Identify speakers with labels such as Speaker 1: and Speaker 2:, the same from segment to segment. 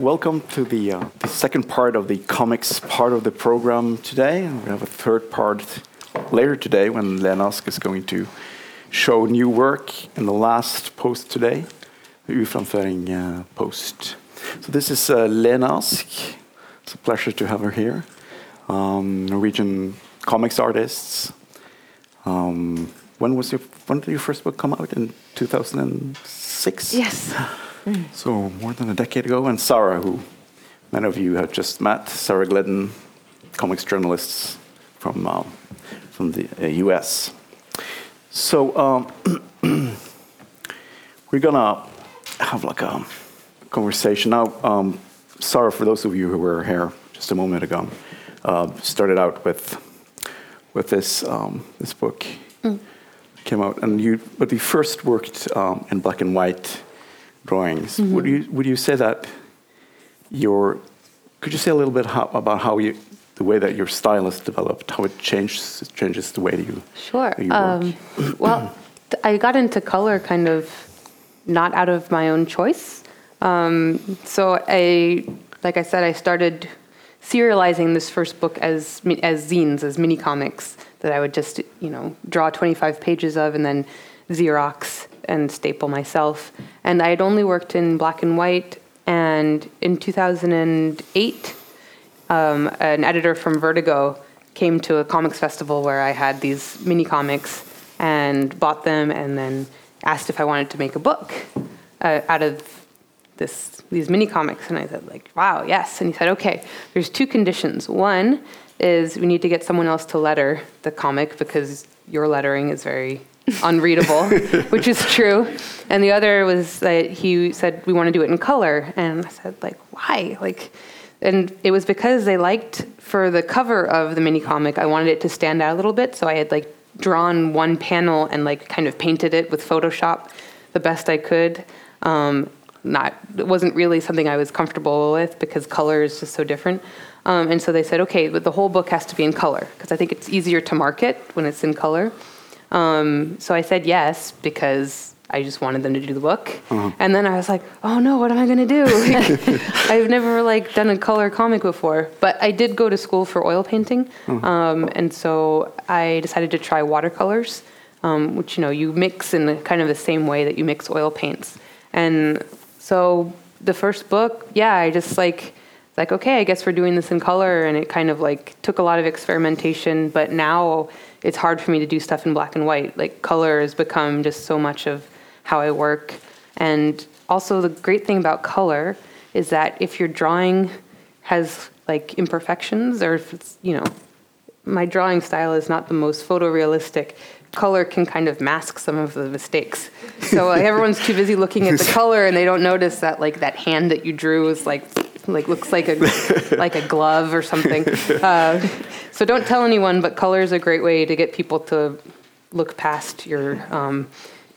Speaker 1: welcome to the, uh, the second part of the comics part of the program today. We have a third part later today when Lene Ask is going to show new work in the last post today, the urframføring uh, post. So this is uh, Lene Ask. It's a pleasure to have her here. Um, Norwegian comics artists. Um, when was your when did your first book come out in 2006?
Speaker 2: Yes.
Speaker 1: So more than a decade ago, and Sarah, who many of you have just met, Sarah Glidden, comics journalists from um, from the uh, U.S. So um, we're gonna have like a conversation now. Um, Sarah, for those of you who were here just a moment ago, uh, started out with with this um, this book came out, and you but you first worked um, in black and white drawings. Would you would you say that your could you say a little bit how, about how you the way that your style has developed, how it changes changes the way that you
Speaker 2: Sure.
Speaker 1: you work?
Speaker 2: Um, well, I got into color kind of not out of my own choice. Um, so I, like I said, I started serializing this first book as as zines, as mini comics that I would just you know draw 25 pages of and then Xerox and staple myself. And I had only worked in black and white. And in 2008, um, an editor from Vertigo came to a comics festival where I had these mini comics and bought them, and then asked if I wanted to make a book uh, out of this these mini comics. And I said, like, wow, yes. And he said, okay, there's two conditions. One is we need to get someone else to letter the comic because your lettering is very unreadable, which is true. And the other was that he said we want to do it in color, and I said like why like. And it was because they liked for the cover of the mini comic, I wanted it to stand out a little bit. So I had like drawn one panel and like kind of painted it with Photoshop the best I could. Um, not it wasn't really something I was comfortable with because color is just so different. Um, and so they said, okay, but the whole book has to be in color because I think it's easier to market when it's in color. Um, so I said yes because I just wanted them to do the book. And then I was like, oh no, what am I going to do? Like, I've never like done a color comic before, but I did go to school for oil painting. Um, and so I decided to try watercolors, um, which, you know, you mix in the, kind of the same way that you mix oil paints. And so the first book, yeah, I just like, like, okay, I guess we're doing this in color. And it kind of like took a lot of experimentation, but now it's hard for me to do stuff in black and white. Like color has become just so much of how I work. And also the great thing about color is that if your drawing has like imperfections or if it's, you know, my drawing style is not the most photorealistic. Color can kind of mask some of the mistakes. So like, everyone's too busy looking at the color and they don't notice that like that hand that you drew is like like looks like a like a glove or something. Uh, so don't tell anyone. But color is a great way to get people to look past your um,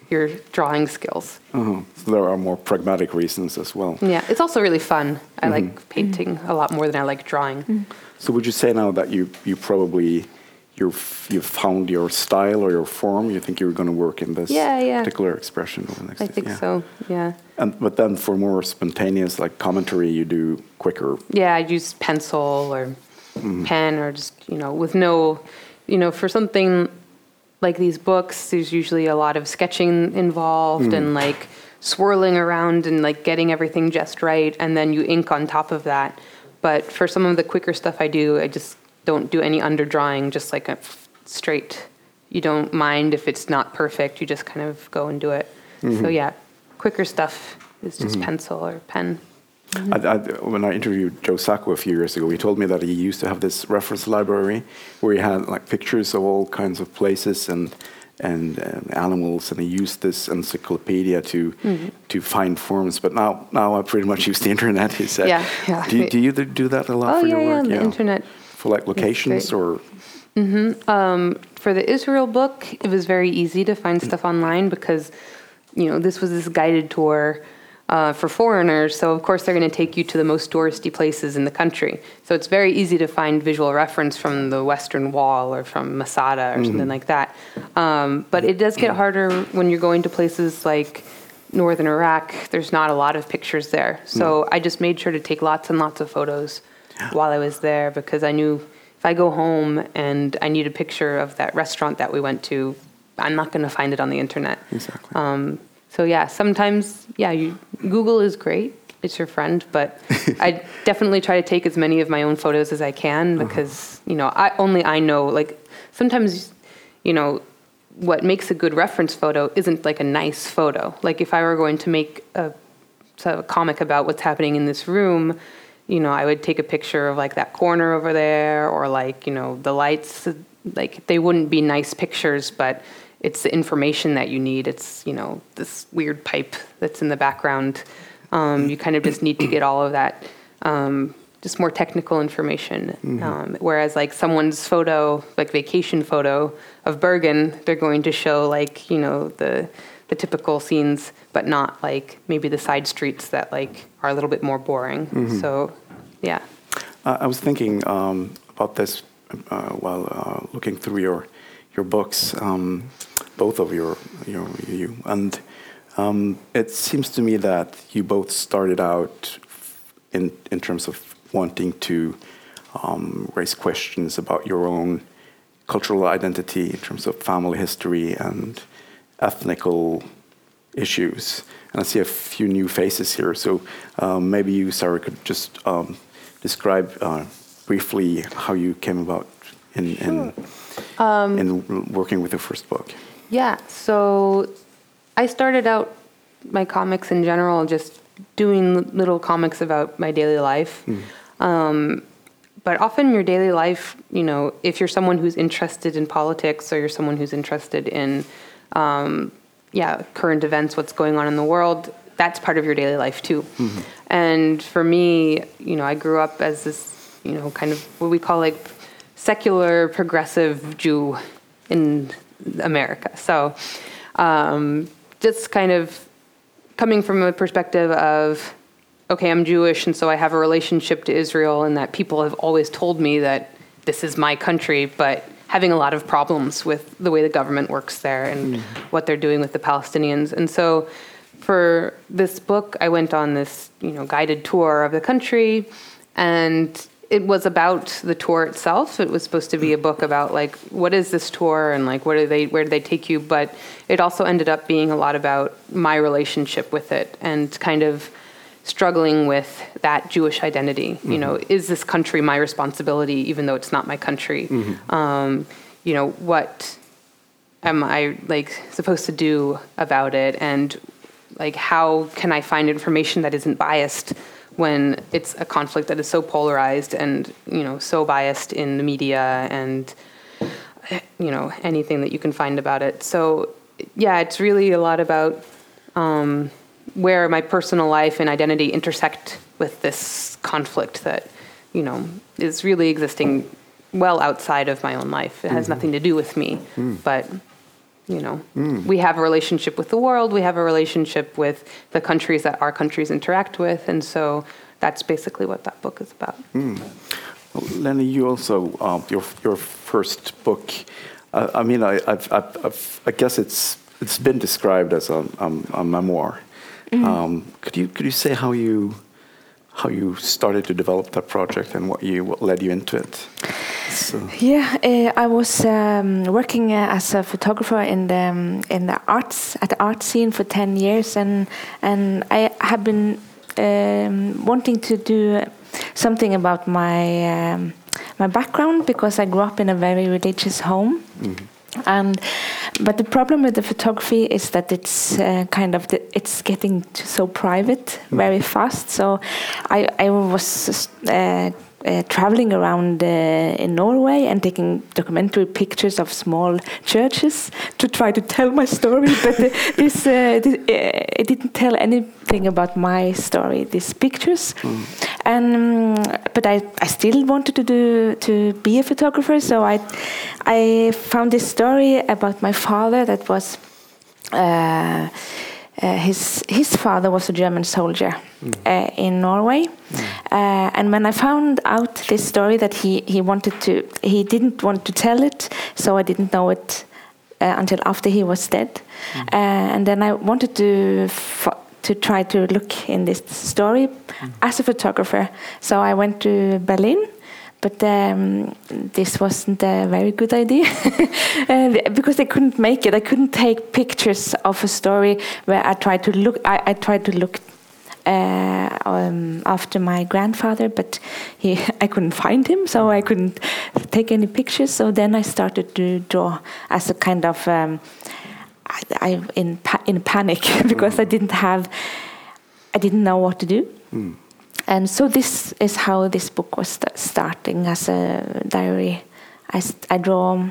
Speaker 2: your drawing skills.
Speaker 1: Uh-huh. So there are more pragmatic reasons as well.
Speaker 2: Yeah, it's also really fun. I like painting a lot more than I like drawing.
Speaker 1: So would you say now that you you probably you've you've found your style or your form? You think you're going to work in this
Speaker 2: Yeah, yeah.
Speaker 1: particular expression over the next?
Speaker 2: I think
Speaker 1: yeah.
Speaker 2: so. Yeah.
Speaker 1: And but then for more spontaneous like commentary, you do quicker.
Speaker 2: Yeah, I use pencil or mm-hmm. pen or just, you know, with no, you know, for something like these books, there's usually a lot of sketching involved and mm-hmm. like swirling around and like getting everything just right. And then you ink on top of that. But for some of the quicker stuff I do, I just don't do any underdrawing, just like a f- straight. You don't mind if it's not perfect, you just kind of go and do it. So yeah, quicker stuff is just pencil or pen.
Speaker 1: I, I, when I interviewed Joe Sacco a few years ago, he told me that he used to have this reference library where he had like pictures of all kinds of places and and um, animals, and he used this encyclopedia to
Speaker 2: Mm-hmm.
Speaker 1: to find forms. But now now I pretty much use the internet. He said.
Speaker 2: Yeah, yeah.
Speaker 1: Do you, do you do that a lot
Speaker 2: Oh
Speaker 1: for
Speaker 2: yeah,
Speaker 1: your
Speaker 2: yeah,
Speaker 1: work?
Speaker 2: the internet.
Speaker 1: For like locations or mm-hmm.
Speaker 2: um, For the Israel book, it was very easy to find mm. stuff online because, you know, this was this guided tour uh, for foreigners. So of course they're going to take you to the most touristy places in the country. So it's very easy to find visual reference from the Western Wall or from Masada or something mm-hmm. like that. Um, but it does get mm. harder when you're going to places like northern Iraq, there's not a lot of pictures there. So I just made sure to take lots and lots of photos while I was there because I knew if I go home and I need a picture of that restaurant that we went to, I'm not going to find it on the internet.
Speaker 1: Exactly.
Speaker 2: Um, so yeah, sometimes yeah, you, Google is great. It's your friend, but I definitely try to take as many of my own photos as I can because you know I only I know like sometimes you know what makes a good reference photo isn't like a nice photo. Like if I were going to make a, a comic about what's happening in this room, you know, I would take a picture of like that corner over there or like, you know, the lights, like they wouldn't be nice pictures, but it's the information that you need. It's, you know, this weird pipe that's in the background. Um, you kind of just need to get all of that um, just more technical information. Um, whereas like someone's photo, like vacation photo of Bergen, they're going to show like you know the the typical scenes, but not like maybe the side streets that like are a little bit more boring. So, yeah.
Speaker 1: Uh, I was thinking um, about this uh, while uh, looking through your your books, um, both of your your you, and um, it seems to me that you both started out in in terms of wanting to um, raise questions about your own cultural identity in terms of family history and ethnical issues. And I see a few new faces here. So um, maybe you, Sarah, could just um, describe uh, briefly how you came about in, in, in working with the first book.
Speaker 2: Yeah, so I started out my comics in general just doing little comics about my daily life. Um, but often your daily life, you know, if you're someone who's interested in politics or you're someone who's interested in, um, yeah, current events, what's going on in the world, that's part of your daily life too. And for me, you know, I grew up as this, you know, kind of what we call like secular progressive Jew in America. So um, just kind of coming from a perspective of, okay, I'm Jewish, and so I have a relationship to Israel, and that people have always told me that this is my country, but having a lot of problems with the way the government works there and hmm. what they're doing with the Palestinians. And so for this book, I went on this, you know, guided tour of the country, and it was about the tour itself. It was supposed to be a book about like what is this tour and like what are they where do they take you, but it also ended up being a lot about my relationship with it and kind of struggling with that Jewish identity. You know, is this country my responsibility even though it's not my country? Um, you know, what am I like supposed to do about it and like how can I find information that isn't biased when it's a conflict that is so polarized and you know so biased in the media and you know anything that you can find about it so yeah it's really a lot about um, where my personal life and identity intersect with this conflict that you know is really existing well outside of my own life. It has nothing to do with me but you know we have a relationship with the world we have a relationship with the countries that our countries interact with and so that's basically what that book is about.
Speaker 1: Well, Lenny, you also um, your your first book. Uh, I mean, I I've, I've, I've, I guess it's it's been described as a, um, a memoir. Um, could you could you say how you how you started to develop that project and what you what led you into it? So,
Speaker 3: Yeah, uh, I was um, working uh, as a photographer in the um, in the arts at the art scene for ten years, and and I have been um, wanting to do something about my um, my background because I grew up in a very religious home. And but the problem with the photography is that it's uh, kind of the, it's getting so private very fast. So I I was uh, uh, traveling around uh, in Norway and taking documentary pictures of small churches to try to tell my story. but uh, this, uh, this uh, it didn't tell anything about my story. These pictures, and um, but I, I still wanted to do to be a photographer. So I I found this story about my father that was. Uh, his his father was a German soldier uh, in Norway, uh, and when I found out this story that he he wanted to he didn't want to tell it, so I didn't know it uh, until after he was dead. Uh, and then I wanted to to try to look in this story as a photographer. So I went to Berlin. But um, this wasn't a very good idea uh, because I couldn't make it. I couldn't take pictures of a story where I tried to look. I, I tried to look uh, um, after my grandfather, but he, I couldn't find him, so I couldn't take any pictures. So then I started to draw as a kind of um, I, I in pa- in panic because I didn't have, I didn't know what to do. And so this is how this book was st- starting as a diary. I, I draw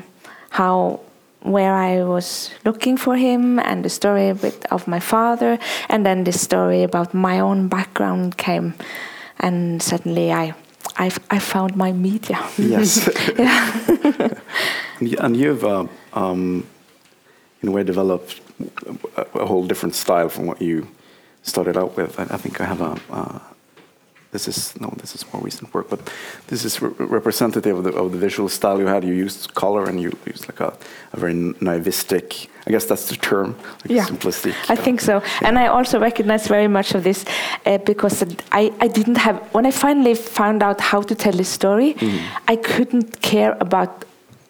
Speaker 3: how where I was looking for him and the story with, of my father, and then the story about my own background came, and suddenly I, I, I found my media.
Speaker 1: Yes. And you've, uh, um, in a way, developed a, a whole different style from what you started out with. I, I think I have a. Uh, this is no, this is more recent work, but this is re- representative of the, of the visual style you had. You used color and you used like a, a very naivistic. I guess that's the term, like
Speaker 3: Yeah.
Speaker 1: simplistic.
Speaker 3: I think so. And I also recognize very much of this uh, because I, I didn't have, when I finally found out how to tell this story, I couldn't care about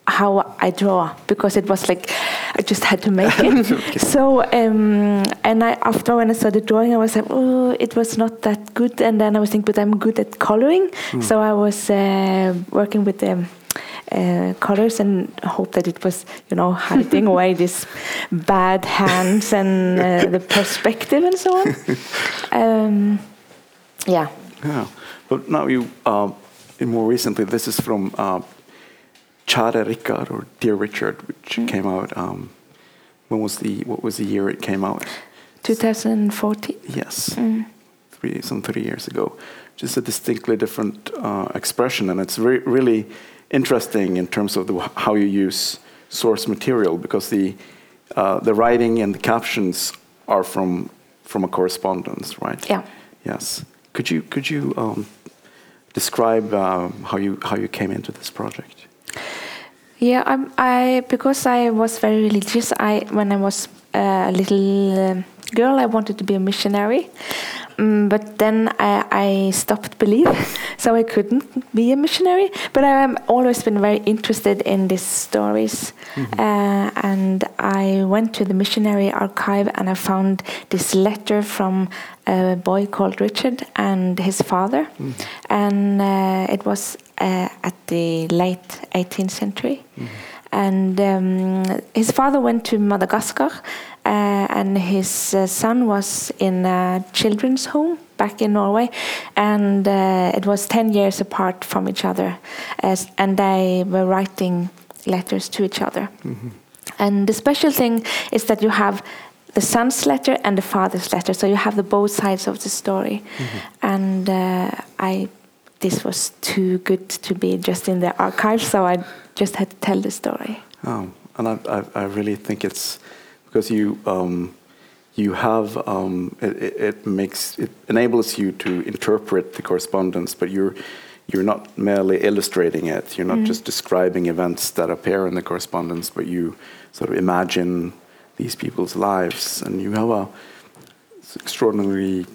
Speaker 3: how I draw because it was like I just had to make it. so um, and I after when I started drawing, I was like, oh, it was not that good. And then I was thinking, but I'm good at coloring, so I was uh, working with them. Uh, colors and hope that it was, you know, hiding away these bad hands and uh, the perspective and so on. Um, yeah.
Speaker 1: Yeah, but now you, um, in more recently, this is from Kjære Richard or Dear Richard, which
Speaker 3: Mm.
Speaker 1: came out. Um, when was the what was the year it came out?
Speaker 3: 2014.
Speaker 1: Yes,
Speaker 3: Mm.
Speaker 1: three some three years ago. Just a distinctly different uh, expression, and it's re- really interesting in terms of the, how you use source material because the uh, the writing and the captions are from from a correspondence, right?
Speaker 3: Yeah.
Speaker 1: Yes. Could you could you um, describe um, how you how you came into this project?
Speaker 3: Yeah, I, I because I was very religious. I when I was a little um girl, I wanted to be a missionary, Mm, but then I, I stopped believe, so I couldn't be a missionary. But I've always been very interested in these stories, uh, and I went to the missionary archive and I found this letter from a boy called Richard and his father, and uh, it was uh, at the late 18th century. And um, his father went to Madagascar, uh, and his uh, son was in a children's home back in Norway, and uh, it was 10 years apart from each other, as, and they were writing letters to each other. And the special thing is that you have the son's letter and the father's letter, so you have the both sides of the story. And uh, I, this was too good to be just in the archive, so I just had to tell the story.
Speaker 1: Oh, and I, I, I really think it's because you um, you have um, it, it- it makes it enables you to interpret the correspondence, but you're you're not merely illustrating it. You're not just describing events that appear in the correspondence, but you sort of imagine these people's lives, and you have a extraordinary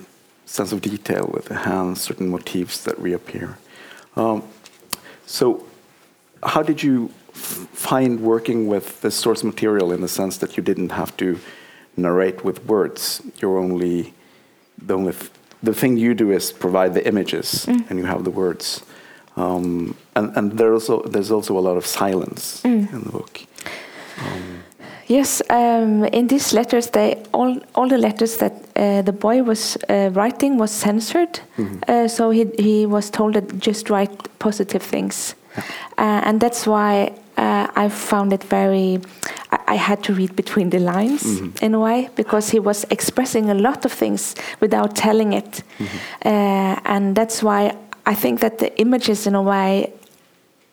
Speaker 1: sense of detail with the hands, certain motifs that reappear. Um, so, how did you f- find working with the source material in the sense that you didn't have to narrate with words? You're only the only th- the thing you do is provide the images, and you have the words. Um, and and there's also there's also a lot of silence in the book.
Speaker 3: Yes, um, in these letters, they all all the letters that uh, the boy was uh, writing was censored. Uh, so he he was told to just write positive things, uh, and that's why uh, I found it very. I, I had to read between the lines in a way because he was expressing a lot of things without telling it, uh, and that's why I think that the images, in a way,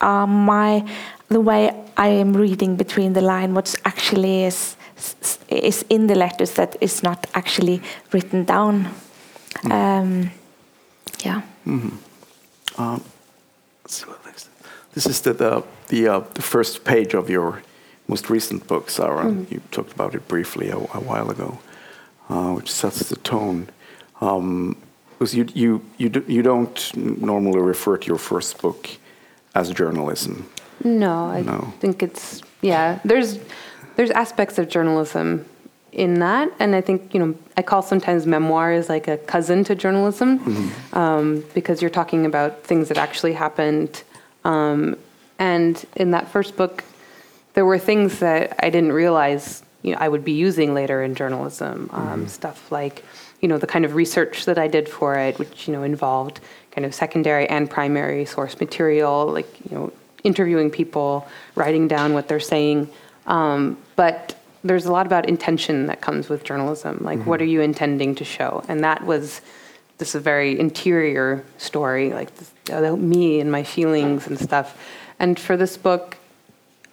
Speaker 3: are my the way I am reading between the line what's actually is is in the letters that is not actually written down. Um, yeah.
Speaker 1: Um, let's see what next. This is the the the, uh, the first page of your most recent book, Sarah. You talked about it briefly a, a while ago, uh, which sets the tone. Um, because you you you do, you don't normally refer to your first book as journalism.
Speaker 2: No, I
Speaker 1: No.
Speaker 2: think it's yeah. There's there's aspects of journalism in that, and I think you know I call sometimes memoirs like a cousin to journalism um, because you're talking about things that actually happened. Um, and in that first book, there were things that I didn't realize you know I would be using later in journalism. Um, Stuff like you know the kind of research that I did for it, which you know involved kind of secondary and primary source material, like you know interviewing people, writing down what they're saying. Um, but there's a lot about intention that comes with journalism. Like, what are you intending to show? And that was this is a very interior story, like this, about me and my feelings and stuff. And for this book,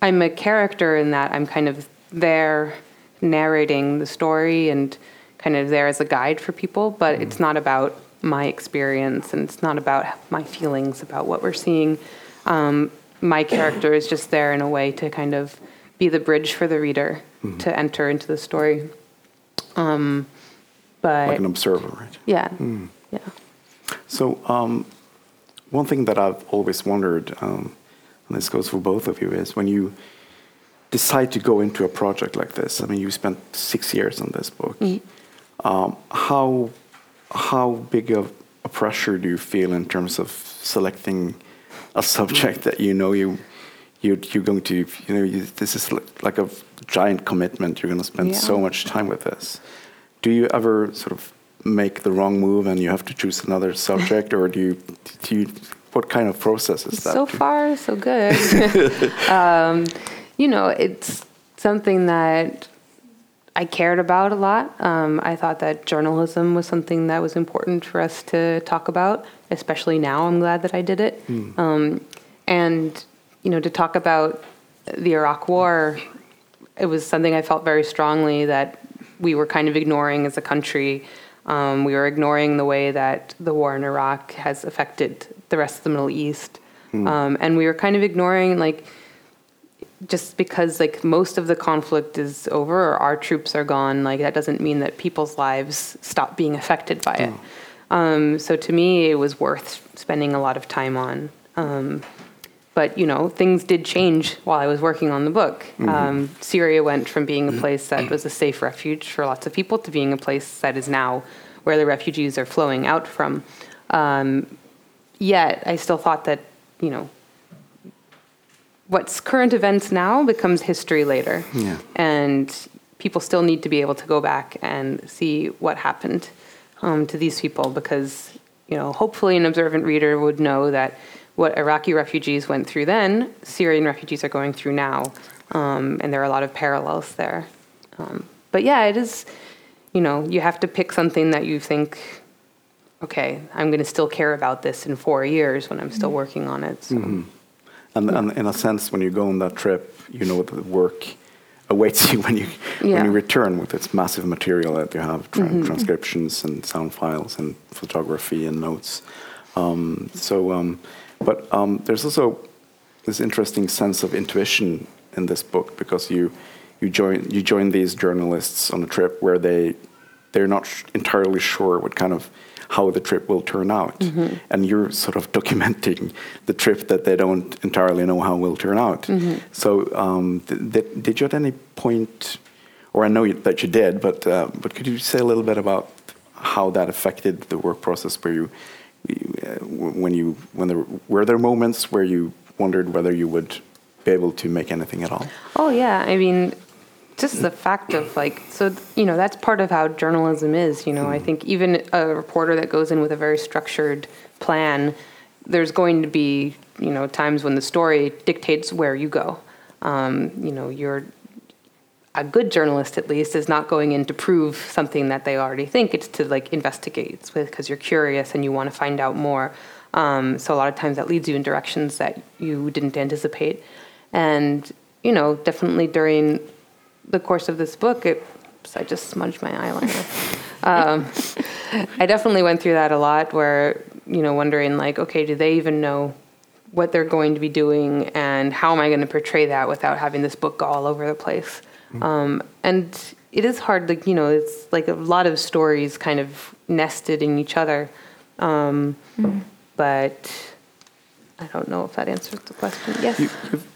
Speaker 2: I'm a character in that I'm kind of there narrating the story and kind of there as a guide for people, but it's not about my experience and it's not about my feelings about what we're seeing. Um, my character is just there in a way to kind of be the bridge for the reader to enter into the story. Um, but
Speaker 1: like an observer, right?
Speaker 2: yeah, yeah.
Speaker 1: So, um, one thing that I've always wondered, um, and this goes for both of you, is when you decide to go into a project like this. I mean, you spent six years on this book. Um, how how big of a pressure do you feel in terms of selecting a subject that you know you you you're going to you know you, this is like a giant commitment. You're going to spend so much time with this. Do you ever sort of make the wrong move and you have to choose another subject, or do you do you what kind of process is that?
Speaker 2: So far, so good. um, you know, it's something that I cared about a lot. Um, I thought that journalism was something that was important for us to talk about, especially now. I'm glad that I did it. Um, and, you know, to talk about the Iraq War, it was something I felt very strongly that we were kind of ignoring as a country. Um, we were ignoring the way that the war in Iraq has affected the rest of the Middle East. Um, and we were kind of ignoring, like, just because like most of the conflict is over or our troops are gone, like that doesn't mean that people's lives stop being affected by it. Um, so to me, it was worth spending a lot of time on. Um, but you know, things did change while I was working on the book. Um, Syria went from being a place that was a safe refuge for lots of people to being a place that is now where the refugees are flowing out from. Um, yet, I still thought that you know what's current events now becomes history later.
Speaker 1: Yeah.
Speaker 2: And people still need to be able to go back and see what happened um, to these people because, you know, hopefully an observant reader would know that what Iraqi refugees went through then, Syrian refugees are going through now. Um, and there are a lot of parallels there. Um, but yeah, it is, you know, you have to pick something that you think, okay, I'm going to still care about this in four years when I'm still working on it. So.
Speaker 1: And, and in a sense, when you go on that trip, you know the work awaits you when you when you return with its massive material that you have tra-
Speaker 2: Mm-hmm.
Speaker 1: transcriptions and sound files and photography and notes. Um, so, um, but um, there's also this interesting sense of intuition in this book because you you join you join these journalists on a trip where they they're not sh- entirely sure what kind of how the trip will turn out, and you're sort of documenting the trip that they don't entirely know how will turn out. So, um, th- th- did you at any point, or I know you, that you did, but uh, but could you say a little bit about how that affected the work process? Where you, uh, when you when there were there moments where you wondered whether you would be able to make anything at all?
Speaker 2: Oh yeah, I mean, just the fact of like, so you know, that's part of how journalism is. You know, I think even a reporter that goes in with a very structured plan, there's going to be you know times when the story dictates where you go. Um, you know, you're a good journalist at least is not going in to prove something that they already think. It's to like investigate. Because you're curious and you want to find out more. Um, so a lot of times that leads you in directions that you didn't anticipate. And you know, definitely during the course of this book, it, oops, I just smudged my eyeliner. um, I definitely went through that a lot, where you know, wondering like, okay, do they even know what they're going to be doing and how am I going to portray that without having this book go all over the place. Um, and it is hard, like you know, it's like a lot of stories kind of nested in each other. Um, But I don't know if that answers the question. Yes.
Speaker 1: You, you've,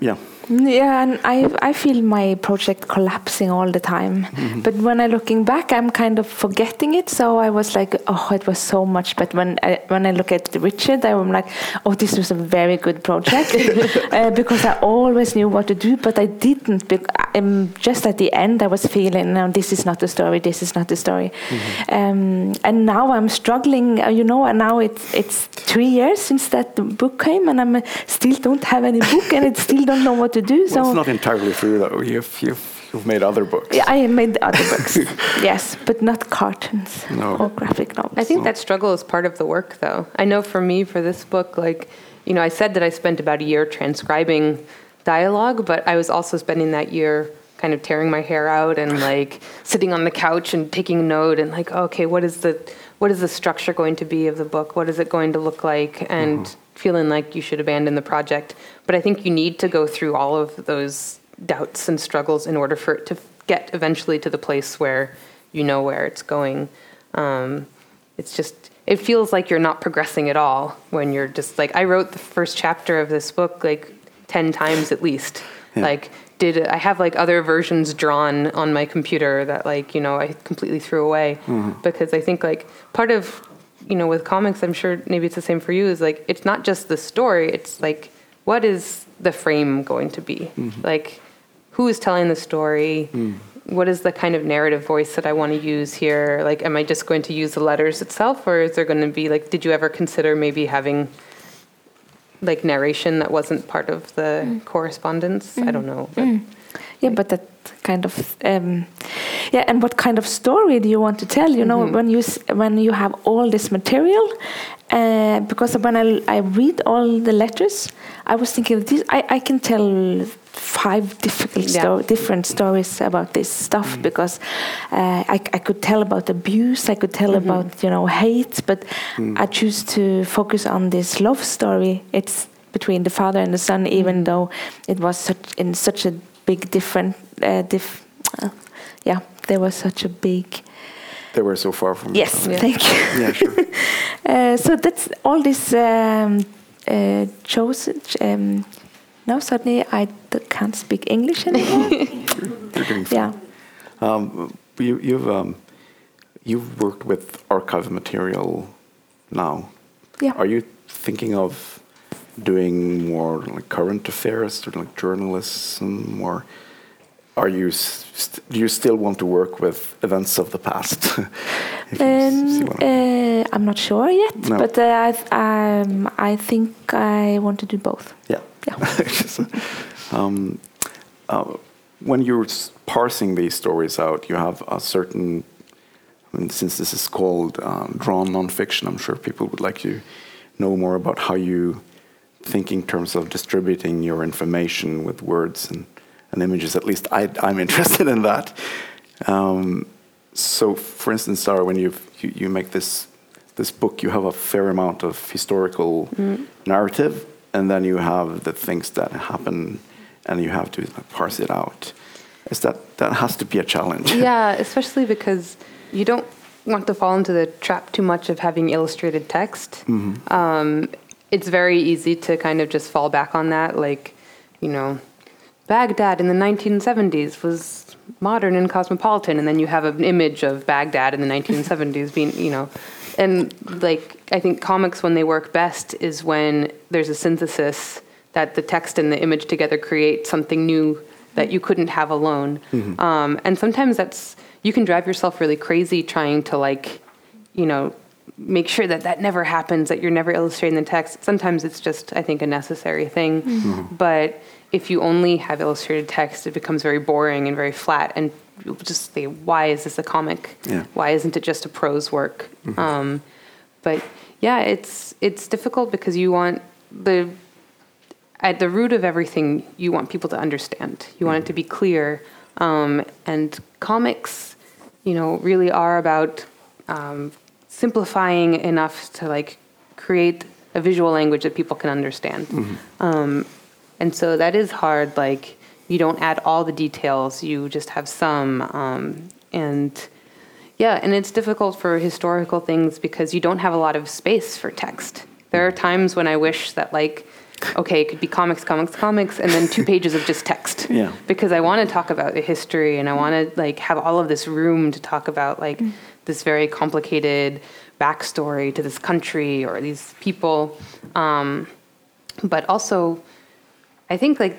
Speaker 1: yeah.
Speaker 3: Yeah, and I I feel my project collapsing all the time. But when I looking back, I'm kind of forgetting it. So I was like, oh, it was so much. But when I, when I look at Richard, I'm like, oh, this was a very good project uh, because I always knew what to do, but I didn't. Bec- um, just at the end, I was feeling, no, this is not the story. This is not the story. Um, and now I'm struggling. Uh, you know, and now it's it's three years since that book came, and I'm uh, still don't have any book, and I still don't know what to do.
Speaker 1: Well,
Speaker 3: so
Speaker 1: it's not entirely true, though. You've, you've, you've made other books.
Speaker 3: yeah, I made other books, yes, but not cartoons
Speaker 1: No.
Speaker 3: or graphic novels.
Speaker 2: I think that struggle is part of the work, though. I know for me, for this book, like, you know, I said that I spent about a year transcribing dialogue, but I was also spending that year kind of tearing my hair out and like sitting on the couch and taking note and like, okay, what is the what is the structure going to be of the book? What is it going to look like? And mm-hmm. Feeling like you should abandon the project. But I think you need to go through all of those doubts and struggles in order for it to get eventually to the place where you know where it's going. Um, it's just it feels like you're not progressing at all when you're just like I wrote the first chapter of this book like 10 times at least
Speaker 1: Yeah.
Speaker 2: like did I have like other versions drawn on my computer that like you know I completely threw away because I think like part of you know with comics I'm sure maybe it's the same for you is like it's not just the story it's like what is the frame going to be? Mm-hmm. Like who is telling the story? Mm. What is the kind of narrative voice that i want to use here? Like am i just going to use the letters itself or is there going to be like did you ever consider maybe having like narration that wasn't part of the mm. correspondence? I mm. don't know but
Speaker 3: yeah, but that kind of um, yeah. And what kind of story do you want to tell? You know, when you when you have all this material, uh, because when I I read all the letters, I was thinking this I I can tell five difficult
Speaker 2: Yeah.
Speaker 3: sto- different stories about this stuff because uh, I I could tell about abuse, I could tell about you know hate, but I choose to focus on this love story. It's between the father and the son, even though it was such in such a big different uh, diff, uh, yeah there was such a big
Speaker 1: They were so far from
Speaker 3: yes.
Speaker 2: Yeah.
Speaker 3: thank you
Speaker 1: Yeah, sure.
Speaker 3: uh, so that's all this um, uh, chosen um, now suddenly I d- can't speak English anymore
Speaker 1: You're doing fine.
Speaker 3: yeah
Speaker 1: Um, you, you've um, you've worked with archive material now.
Speaker 3: Yeah.
Speaker 1: Are you thinking of doing more like current affairs or like journalism, or are you st- do you still want to work with events of the past? If you s- see
Speaker 3: Um, uh, I'm not sure yet,
Speaker 1: No.
Speaker 3: but uh, I, th- um, I think I want to do both.
Speaker 1: Yeah.
Speaker 3: Yeah.
Speaker 1: Um, uh, when you're s- parsing these stories out, you have a certain. I mean, since this is called uh, drawn nonfiction, I'm sure people would like to know more about how you think in terms of distributing your information with words and, and images. At least I, I'm interested in that. Um, so, for instance, Sarah, when you've, you you make this this book, you have a fair amount of historical narrative, and then you have the things that happen, and you have to parse it out. Is that that has to be a challenge?
Speaker 2: yeah especially because you don't want to fall into the trap too much of having illustrated text um, it's very easy to kind of just fall back on that like you know baghdad in the 1970s was modern and cosmopolitan and then you have an image of baghdad in the 1970s being you know and like i think comics when they work best is when there's a synthesis that the text and the image together create something new that you couldn't have alone. Um, and sometimes that's you can drive yourself really crazy trying to like, you know, make sure that that never happens, that you're never illustrating the text. Sometimes it's just I think a necessary thing. But if you only have illustrated text, it becomes very boring and very flat, and you'll just say, "Why is this a comic?
Speaker 1: Yeah.
Speaker 2: Why isn't it just a prose work?" Um, but yeah, it's it's difficult because you want the at the root of everything, you want people to understand. You want it to be clear. Um, and comics, you know, really are about um, simplifying enough to like create a visual language that people can understand. Um, and so that is hard. Like you don't add all the details; you just have some. Um, and yeah, and it's difficult for historical things because you don't have a lot of space for text. There are times when I wish that like. Okay, it could be comics, comics, comics, and then two pages of just text.
Speaker 1: Yeah.
Speaker 2: Because I want to talk about the history, and I want to like have all of this room to talk about like this very complicated backstory to this country or these people. Um, but also, I think like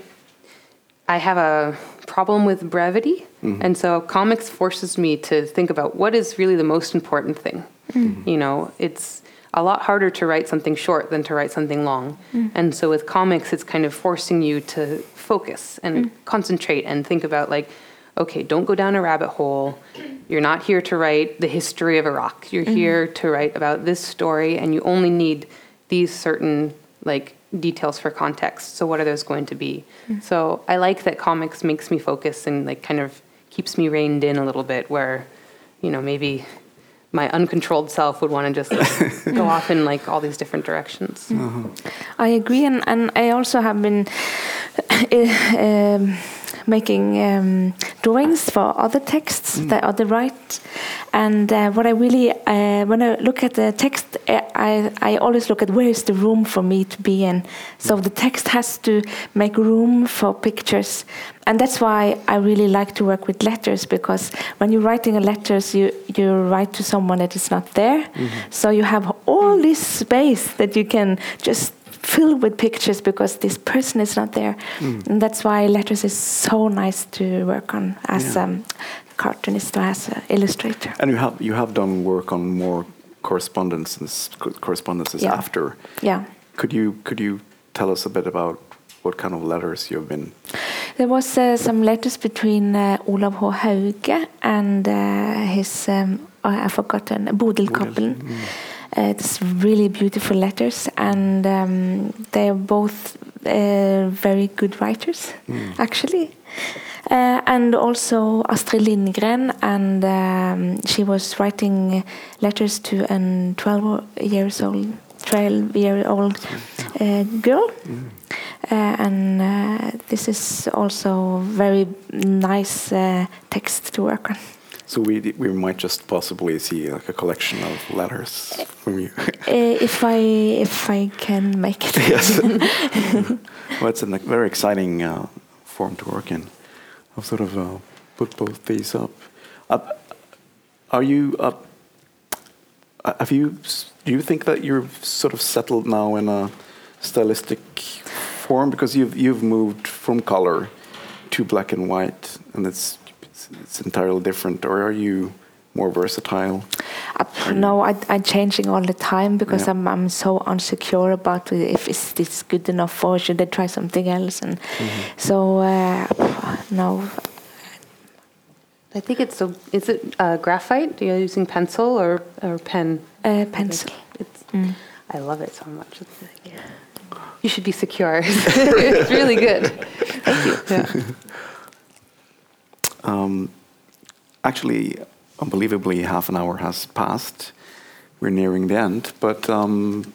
Speaker 2: I have a problem with brevity, mm-hmm. and so comics forces me to think about what is really the most important thing. Mm-hmm. You know, it's a lot harder to write something short than to write something long, mm. and so with comics, it's kind of forcing you to focus and mm. concentrate and think about like, okay, don't go down a rabbit hole. You're not here to write the history of Iraq. You're mm-hmm. here to write about this story, and you only need these certain like details for context. So what are those going to be? Mm-hmm. So I like that comics makes me focus and like kind of keeps me reined in a little bit where, you know, maybe my uncontrolled self would want to just like, go off in like all these different directions. Mm-hmm.
Speaker 3: I agree, and, and I also have been eh, um, making um, drawings for other texts that other write. And uh, what I really, uh, when I look at the text, I, I always look at where is the room for me to be in. So the text has to make room for pictures. And that's why I really like to work with letters because when you're writing a letters, you, you write to someone that is not there. So you have all this space that you can just fill with pictures because this person is not there. And that's why letters is so nice to work on as
Speaker 1: Yeah.
Speaker 3: a cartoonist or as an illustrator.
Speaker 1: And you have you have done work on more correspondences correspondences
Speaker 3: Yeah.
Speaker 1: after.
Speaker 3: Yeah.
Speaker 1: Could you could you tell us a bit about what kind of letters you've been?
Speaker 3: There was uh, some letters between uh, Olav H. Hauge and uh, his, um, I- I've forgotten, Bodil Cappelen. Uh, it's really beautiful letters, and um, they are both uh, very good writers, actually. Uh, and also Astrid Lindgren, and um, she was writing letters to a 12 years old, 12 year old uh, girl. Uh, and uh, this is also very nice uh, text to work on.
Speaker 1: So we we might just possibly see like a collection of letters from you.
Speaker 3: Uh, if I if I can make it.
Speaker 1: yes. well, it's a very exciting uh, form to work in. I've sort of uh, put both these up. Uh, are you? Uh, uh, have you? Do you think that you're sort of settled now in a stylistic form because you've you've moved from color to black and white, and it's it's, it's entirely different, or are you more versatile?
Speaker 3: Uh, no, I, I'm changing all the time because
Speaker 1: Yeah.
Speaker 3: I'm I'm so unsecure about if it's, this good enough or should I try something else and so uh, no
Speaker 2: I think it's so. Is it uh, graphite? Are you using pencil or, or pen?
Speaker 3: uh, pencil.
Speaker 2: It's, I love it so much. Like, you should be secure. it's really good. Thank you. Yeah.
Speaker 1: Um, actually, unbelievably, half an hour has passed. We're nearing the end, but um,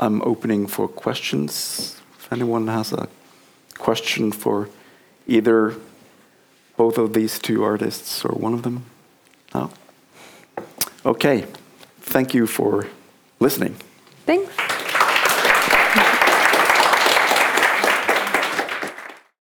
Speaker 1: I'm opening for questions. If anyone has a question for either both of these two artists or one of them, no. Okay. Thank you for listening.
Speaker 2: Thanks.